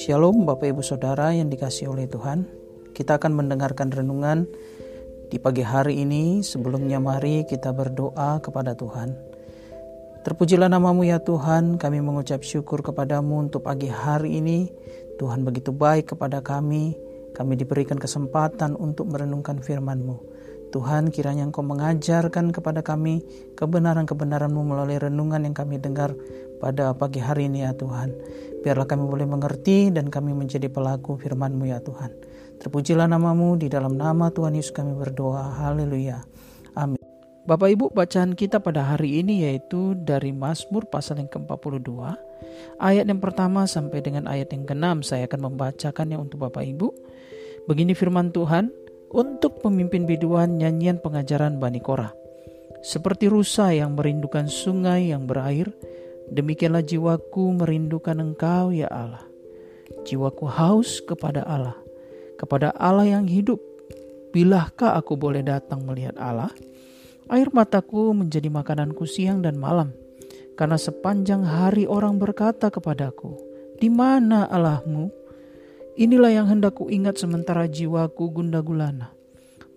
Shalom Bapak Ibu Saudara yang dikasih oleh Tuhan. Kita akan mendengarkan renungan di pagi hari ini. Sebelumnya mari kita berdoa kepada Tuhan. Terpujilah namamu ya Tuhan. Kami mengucap syukur kepadamu untuk pagi hari ini. Tuhan begitu baik kepada kami. Kami diberikan kesempatan untuk merenungkan firman-Mu Tuhan kiranya Engkau mengajarkan kepada kami kebenaran-kebenaran-Mu melalui renungan yang kami dengar pada pagi hari ini ya Tuhan. Biarlah kami boleh mengerti dan kami menjadi pelaku firman-Mu ya Tuhan. Terpujilah namamu di dalam nama Tuhan Yesus kami berdoa. Haleluya. Amin. Bapak Ibu bacaan kita pada hari ini yaitu dari Mazmur pasal yang ke-42 ayat yang pertama sampai dengan ayat yang ke-6 saya akan membacakannya untuk Bapak Ibu. Begini firman Tuhan untuk pemimpin biduan nyanyian pengajaran Bani Korah. Seperti rusa yang merindukan sungai yang berair, Demikianlah jiwaku merindukan Engkau, ya Allah. Jiwaku haus kepada Allah, kepada Allah yang hidup. Bilahkah aku boleh datang melihat Allah? Air mataku menjadi makananku siang dan malam, karena sepanjang hari orang berkata kepadaku, "Di mana Allahmu?" Inilah yang hendak ku ingat sementara jiwaku gunda gulana.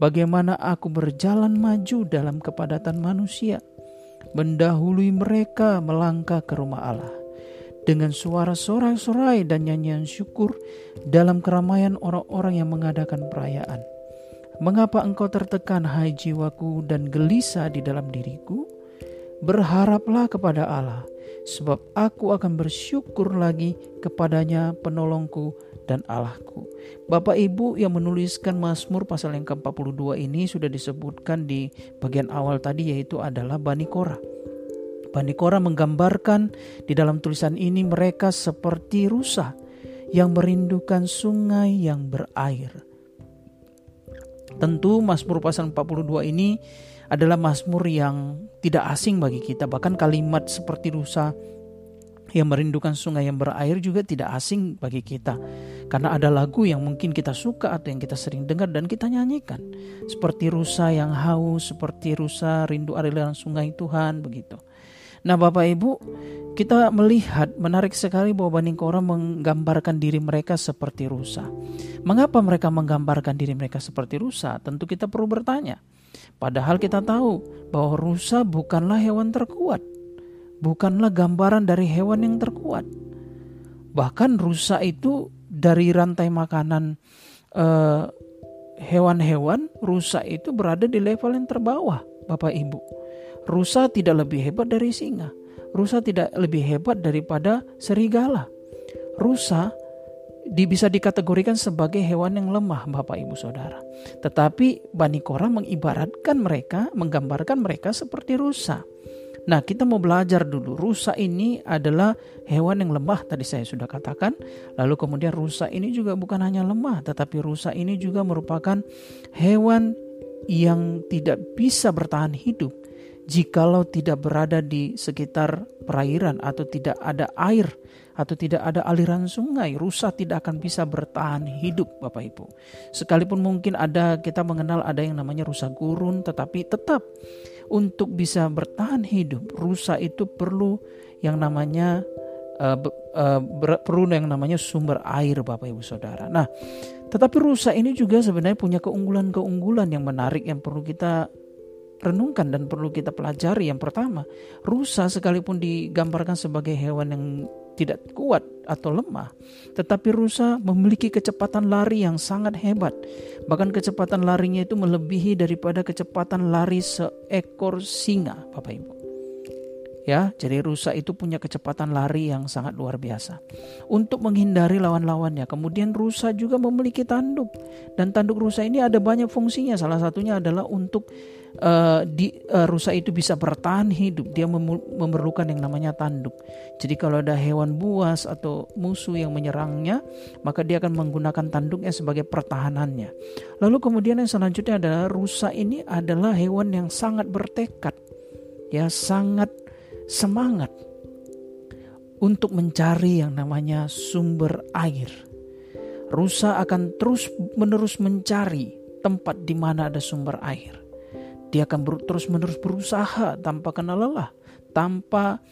Bagaimana aku berjalan maju dalam kepadatan manusia mendahului mereka melangkah ke rumah Allah. Dengan suara sorai-sorai dan nyanyian syukur dalam keramaian orang-orang yang mengadakan perayaan. Mengapa engkau tertekan hai jiwaku dan gelisah di dalam diriku? Berharaplah kepada Allah, sebab aku akan bersyukur lagi kepadanya penolongku dan Allahku. Bapak Ibu yang menuliskan Mazmur pasal yang ke-42 ini sudah disebutkan di bagian awal tadi yaitu adalah Bani Korah. Bani Korah menggambarkan di dalam tulisan ini mereka seperti rusa yang merindukan sungai yang berair. Tentu Mazmur pasal 42 ini adalah Mazmur yang tidak asing bagi kita. Bahkan kalimat seperti rusa yang merindukan sungai yang berair juga tidak asing bagi kita. Karena ada lagu yang mungkin kita suka atau yang kita sering dengar dan kita nyanyikan. Seperti rusa yang haus, seperti rusa rindu aliran sungai Tuhan, begitu. Nah Bapak Ibu, kita melihat menarik sekali bahwa Bani Korah menggambarkan diri mereka seperti rusa. Mengapa mereka menggambarkan diri mereka seperti rusa? Tentu kita perlu bertanya. Padahal kita tahu bahwa rusa bukanlah hewan terkuat bukanlah gambaran dari hewan yang terkuat. Bahkan rusa itu dari rantai makanan eh, hewan-hewan, rusa itu berada di level yang terbawah, Bapak Ibu. Rusa tidak lebih hebat dari singa. Rusa tidak lebih hebat daripada serigala. Rusa bisa dikategorikan sebagai hewan yang lemah, Bapak Ibu Saudara. Tetapi Bani Korah mengibaratkan mereka, menggambarkan mereka seperti rusa. Nah, kita mau belajar dulu. Rusa ini adalah hewan yang lemah tadi saya sudah katakan. Lalu kemudian rusa ini juga bukan hanya lemah, tetapi rusa ini juga merupakan hewan yang tidak bisa bertahan hidup jikalau tidak berada di sekitar perairan atau tidak ada air atau tidak ada aliran sungai, rusa tidak akan bisa bertahan hidup Bapak Ibu. Sekalipun mungkin ada kita mengenal ada yang namanya rusa gurun tetapi tetap untuk bisa bertahan hidup, rusa itu perlu yang namanya uh, uh, perlu yang namanya sumber air Bapak Ibu Saudara. Nah, tetapi rusa ini juga sebenarnya punya keunggulan-keunggulan yang menarik yang perlu kita renungkan dan perlu kita pelajari. Yang pertama, rusa sekalipun digambarkan sebagai hewan yang tidak kuat atau lemah, tetapi rusa memiliki kecepatan lari yang sangat hebat. Bahkan kecepatan larinya itu melebihi daripada kecepatan lari seekor singa, Bapak Ibu. Ya, jadi rusa itu punya kecepatan lari yang sangat luar biasa. Untuk menghindari lawan-lawannya, kemudian rusa juga memiliki tanduk. Dan tanduk rusa ini ada banyak fungsinya. Salah satunya adalah untuk uh, di uh, rusa itu bisa bertahan hidup. Dia memerlukan yang namanya tanduk. Jadi kalau ada hewan buas atau musuh yang menyerangnya, maka dia akan menggunakan tanduknya sebagai pertahanannya. Lalu kemudian yang selanjutnya adalah rusa ini adalah hewan yang sangat bertekad. Ya, sangat semangat untuk mencari yang namanya sumber air. Rusa akan terus-menerus mencari tempat di mana ada sumber air. Dia akan terus-menerus berusaha tanpa kenal lelah, tanpa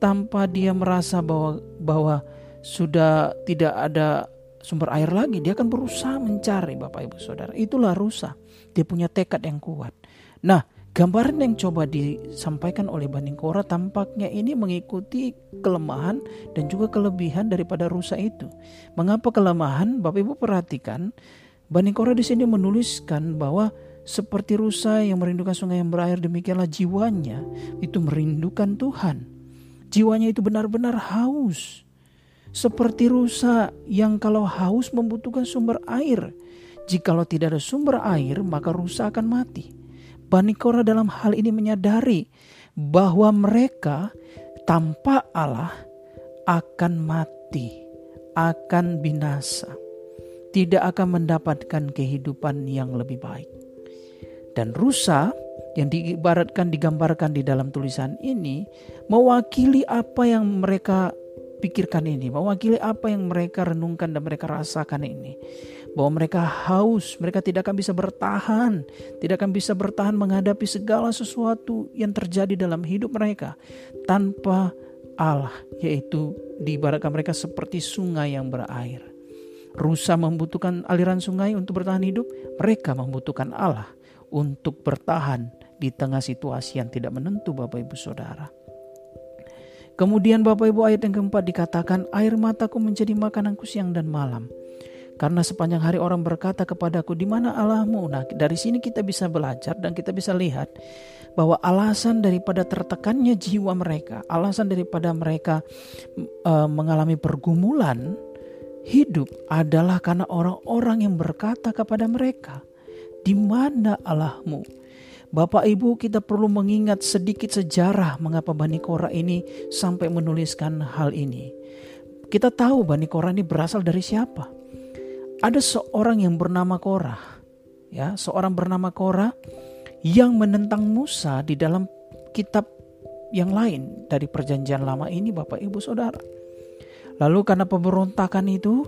tanpa dia merasa bahwa bahwa sudah tidak ada sumber air lagi, dia akan berusaha mencari Bapak Ibu Saudara. Itulah rusa. Dia punya tekad yang kuat. Nah, gambaran yang coba disampaikan oleh Bani Kora tampaknya ini mengikuti kelemahan dan juga kelebihan daripada rusa itu. Mengapa kelemahan? Bapak Ibu perhatikan, Bani Kora di sini menuliskan bahwa seperti rusa yang merindukan sungai yang berair demikianlah jiwanya itu merindukan Tuhan. Jiwanya itu benar-benar haus seperti rusa yang kalau haus membutuhkan sumber air. Jikalau tidak ada sumber air, maka rusa akan mati. Bani Korah dalam hal ini menyadari bahwa mereka tanpa Allah akan mati, akan binasa, tidak akan mendapatkan kehidupan yang lebih baik. Dan rusa yang diibaratkan digambarkan di dalam tulisan ini mewakili apa yang mereka pikirkan ini, mewakili apa yang mereka renungkan dan mereka rasakan ini. Bahwa mereka haus, mereka tidak akan bisa bertahan, tidak akan bisa bertahan menghadapi segala sesuatu yang terjadi dalam hidup mereka tanpa Allah, yaitu diibaratkan mereka seperti sungai yang berair. Rusa membutuhkan aliran sungai untuk bertahan hidup, mereka membutuhkan Allah untuk bertahan di tengah situasi yang tidak menentu Bapak Ibu Saudara. Kemudian Bapak Ibu ayat yang keempat dikatakan air mataku menjadi makananku siang dan malam. Karena sepanjang hari orang berkata kepadaku di mana Allahmu. Nah dari sini kita bisa belajar dan kita bisa lihat bahwa alasan daripada tertekannya jiwa mereka, alasan daripada mereka e, mengalami pergumulan hidup adalah karena orang-orang yang berkata kepada mereka, di mana Allahmu? Bapak Ibu kita perlu mengingat sedikit sejarah mengapa Bani Kora ini sampai menuliskan hal ini. Kita tahu Bani Kora ini berasal dari siapa? Ada seorang yang bernama Kora, ya, seorang bernama Kora yang menentang Musa di dalam kitab yang lain dari perjanjian lama ini Bapak Ibu Saudara. Lalu karena pemberontakan itu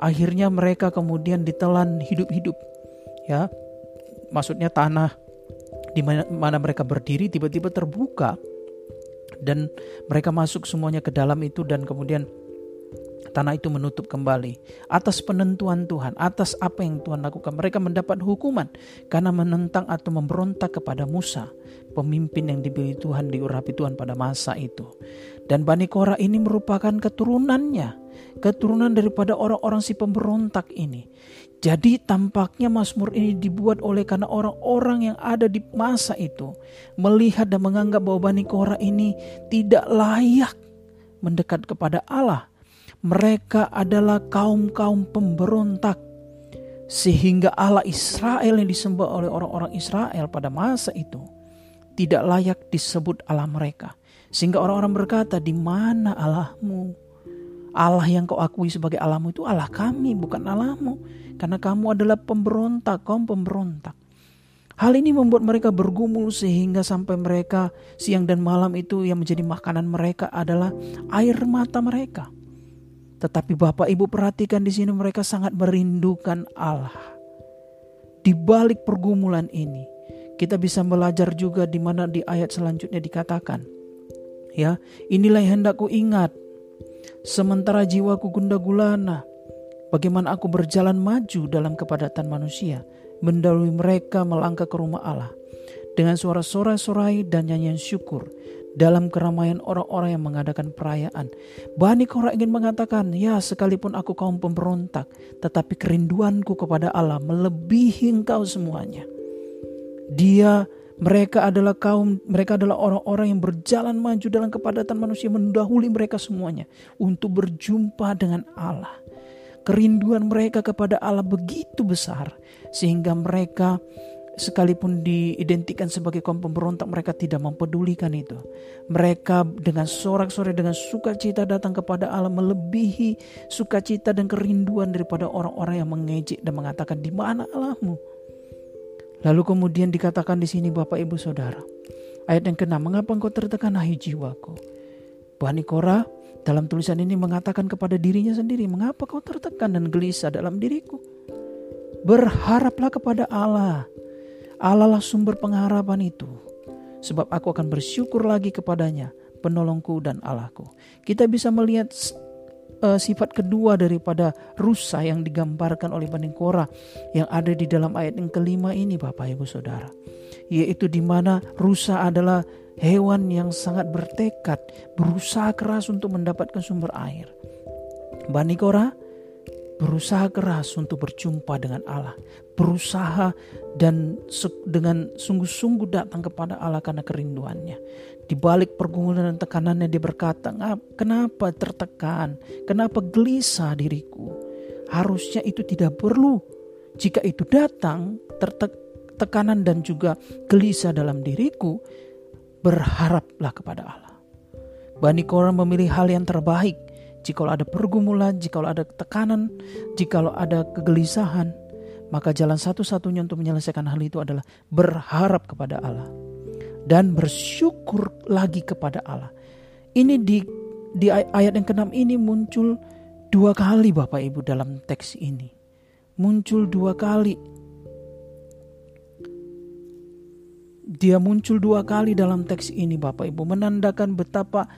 akhirnya mereka kemudian ditelan hidup-hidup. Ya. Maksudnya tanah di mana, mereka berdiri tiba-tiba terbuka dan mereka masuk semuanya ke dalam itu dan kemudian tanah itu menutup kembali atas penentuan Tuhan, atas apa yang Tuhan lakukan. Mereka mendapat hukuman karena menentang atau memberontak kepada Musa, pemimpin yang dipilih Tuhan, diurapi Tuhan pada masa itu. Dan Bani Korah ini merupakan keturunannya, keturunan daripada orang-orang si pemberontak ini. Jadi tampaknya Mazmur ini dibuat oleh karena orang-orang yang ada di masa itu melihat dan menganggap bahwa Bani Korah ini tidak layak mendekat kepada Allah. Mereka adalah kaum-kaum pemberontak sehingga Allah Israel yang disembah oleh orang-orang Israel pada masa itu tidak layak disebut Allah mereka. Sehingga orang-orang berkata, "Di mana Allahmu?" Allah yang kau akui sebagai Allahmu itu Allah kami, bukan Allahmu karena kamu adalah pemberontak, kaum pemberontak. Hal ini membuat mereka bergumul sehingga sampai mereka siang dan malam itu yang menjadi makanan mereka adalah air mata mereka. Tetapi Bapak Ibu perhatikan di sini mereka sangat merindukan Allah. Di balik pergumulan ini, kita bisa belajar juga di mana di ayat selanjutnya dikatakan, ya, inilah yang hendak ku ingat. Sementara jiwaku gundah gulana, Bagaimana aku berjalan maju dalam kepadatan manusia, mendahului mereka melangkah ke rumah Allah. Dengan suara sorai-sorai dan nyanyian syukur, dalam keramaian orang-orang yang mengadakan perayaan. Bani Korah ingin mengatakan, ya sekalipun aku kaum pemberontak, tetapi kerinduanku kepada Allah melebihi engkau semuanya. Dia mereka adalah kaum, mereka adalah orang-orang yang berjalan maju dalam kepadatan manusia mendahului mereka semuanya untuk berjumpa dengan Allah. Kerinduan mereka kepada Allah begitu besar sehingga mereka sekalipun diidentikan sebagai kaum pemberontak mereka tidak mempedulikan itu. Mereka dengan sorak-sorai dengan sukacita datang kepada Allah melebihi sukacita dan kerinduan daripada orang-orang yang mengejek dan mengatakan di mana Allahmu? Lalu kemudian dikatakan di sini Bapak Ibu Saudara. Ayat yang keenam, mengapa engkau tertekan hai jiwaku? Bani Korah dalam tulisan ini mengatakan kepada dirinya sendiri, "Mengapa kau tertekan dan gelisah dalam diriku?" Berharaplah kepada Allah. Allah lah sumber pengharapan itu. Sebab aku akan bersyukur lagi kepadanya penolongku dan Allahku. Kita bisa melihat uh, sifat kedua daripada rusa yang digambarkan oleh Bani Korah yang ada di dalam ayat yang kelima ini Bapak Ibu Saudara. Yaitu di mana rusa adalah hewan yang sangat bertekad, berusaha keras untuk mendapatkan sumber air. Bani Korah berusaha keras untuk berjumpa dengan Allah, berusaha dan dengan sungguh-sungguh datang kepada Allah karena kerinduannya. Di balik pergumulan dan tekanannya dia berkata, kenapa tertekan, kenapa gelisah diriku? Harusnya itu tidak perlu. Jika itu datang, tekanan dan juga gelisah dalam diriku, berharaplah kepada Allah. Bani Korah memilih hal yang terbaik, jikalau ada pergumulan, jikalau ada tekanan, jikalau ada kegelisahan, maka jalan satu-satunya untuk menyelesaikan hal itu adalah berharap kepada Allah dan bersyukur lagi kepada Allah. Ini di di ayat yang keenam ini muncul dua kali Bapak Ibu dalam teks ini. Muncul dua kali. Dia muncul dua kali dalam teks ini Bapak Ibu menandakan betapa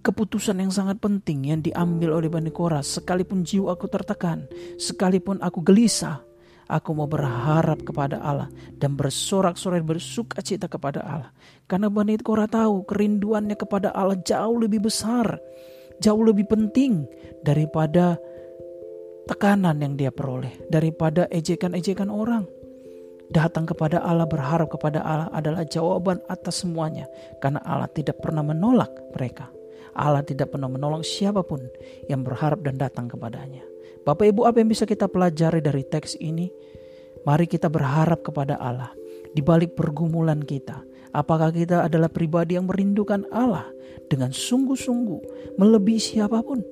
keputusan yang sangat penting yang diambil oleh Bani Korah. Sekalipun jiwa aku tertekan, sekalipun aku gelisah, aku mau berharap kepada Allah dan bersorak-sorai bersuka cita kepada Allah. Karena Bani Korah tahu kerinduannya kepada Allah jauh lebih besar, jauh lebih penting daripada tekanan yang dia peroleh, daripada ejekan-ejekan orang. Datang kepada Allah, berharap kepada Allah adalah jawaban atas semuanya, karena Allah tidak pernah menolak mereka. Allah tidak pernah menolong siapa pun yang berharap dan datang kepadanya. Bapak Ibu, apa yang bisa kita pelajari dari teks ini? Mari kita berharap kepada Allah di balik pergumulan kita. Apakah kita adalah pribadi yang merindukan Allah dengan sungguh-sungguh melebihi siapa pun?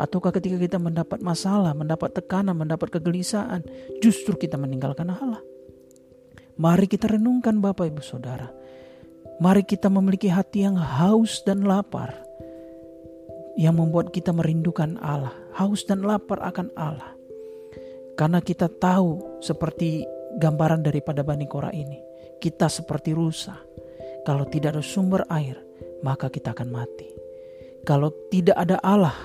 Ataukah ketika kita mendapat masalah, mendapat tekanan, mendapat kegelisahan, justru kita meninggalkan Allah? Mari kita renungkan Bapak Ibu Saudara. Mari kita memiliki hati yang haus dan lapar yang membuat kita merindukan Allah, haus dan lapar akan Allah. Karena kita tahu seperti gambaran daripada Bani Korah ini, kita seperti rusa. Kalau tidak ada sumber air, maka kita akan mati. Kalau tidak ada Allah,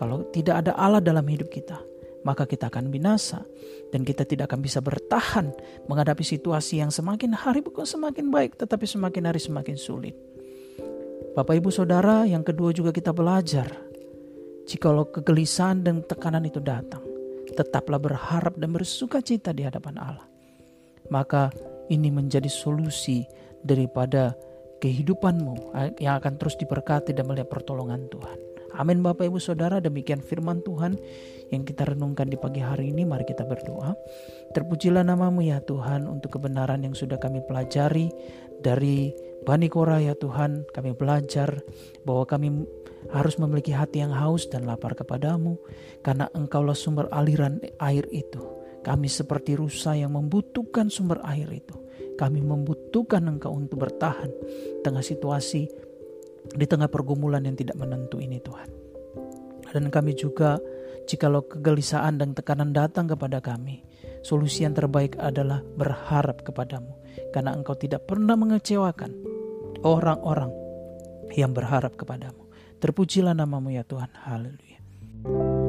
kalau tidak ada Allah dalam hidup kita, maka kita akan binasa dan kita tidak akan bisa bertahan menghadapi situasi yang semakin hari bukan semakin baik tetapi semakin hari semakin sulit. Bapak Ibu Saudara, yang kedua juga kita belajar. Jikalau kegelisahan dan tekanan itu datang, tetaplah berharap dan bersuka cita di hadapan Allah. Maka ini menjadi solusi daripada kehidupanmu yang akan terus diberkati dan melihat pertolongan Tuhan. Amin Bapak Ibu Saudara, demikian firman Tuhan yang kita renungkan di pagi hari ini. Mari kita berdoa. Terpujilah namamu ya Tuhan untuk kebenaran yang sudah kami pelajari dari Bani Korah ya Tuhan, kami belajar bahwa kami harus memiliki hati yang haus dan lapar kepadamu, karena Engkaulah sumber aliran air itu. Kami seperti rusa yang membutuhkan sumber air itu. Kami membutuhkan Engkau untuk bertahan tengah situasi di tengah pergumulan yang tidak menentu ini Tuhan. Dan kami juga jikalau kegelisahan dan tekanan datang kepada kami, solusi yang terbaik adalah berharap kepadamu karena engkau tidak pernah mengecewakan orang-orang yang berharap kepadamu. Terpujilah namamu ya Tuhan. Haleluya.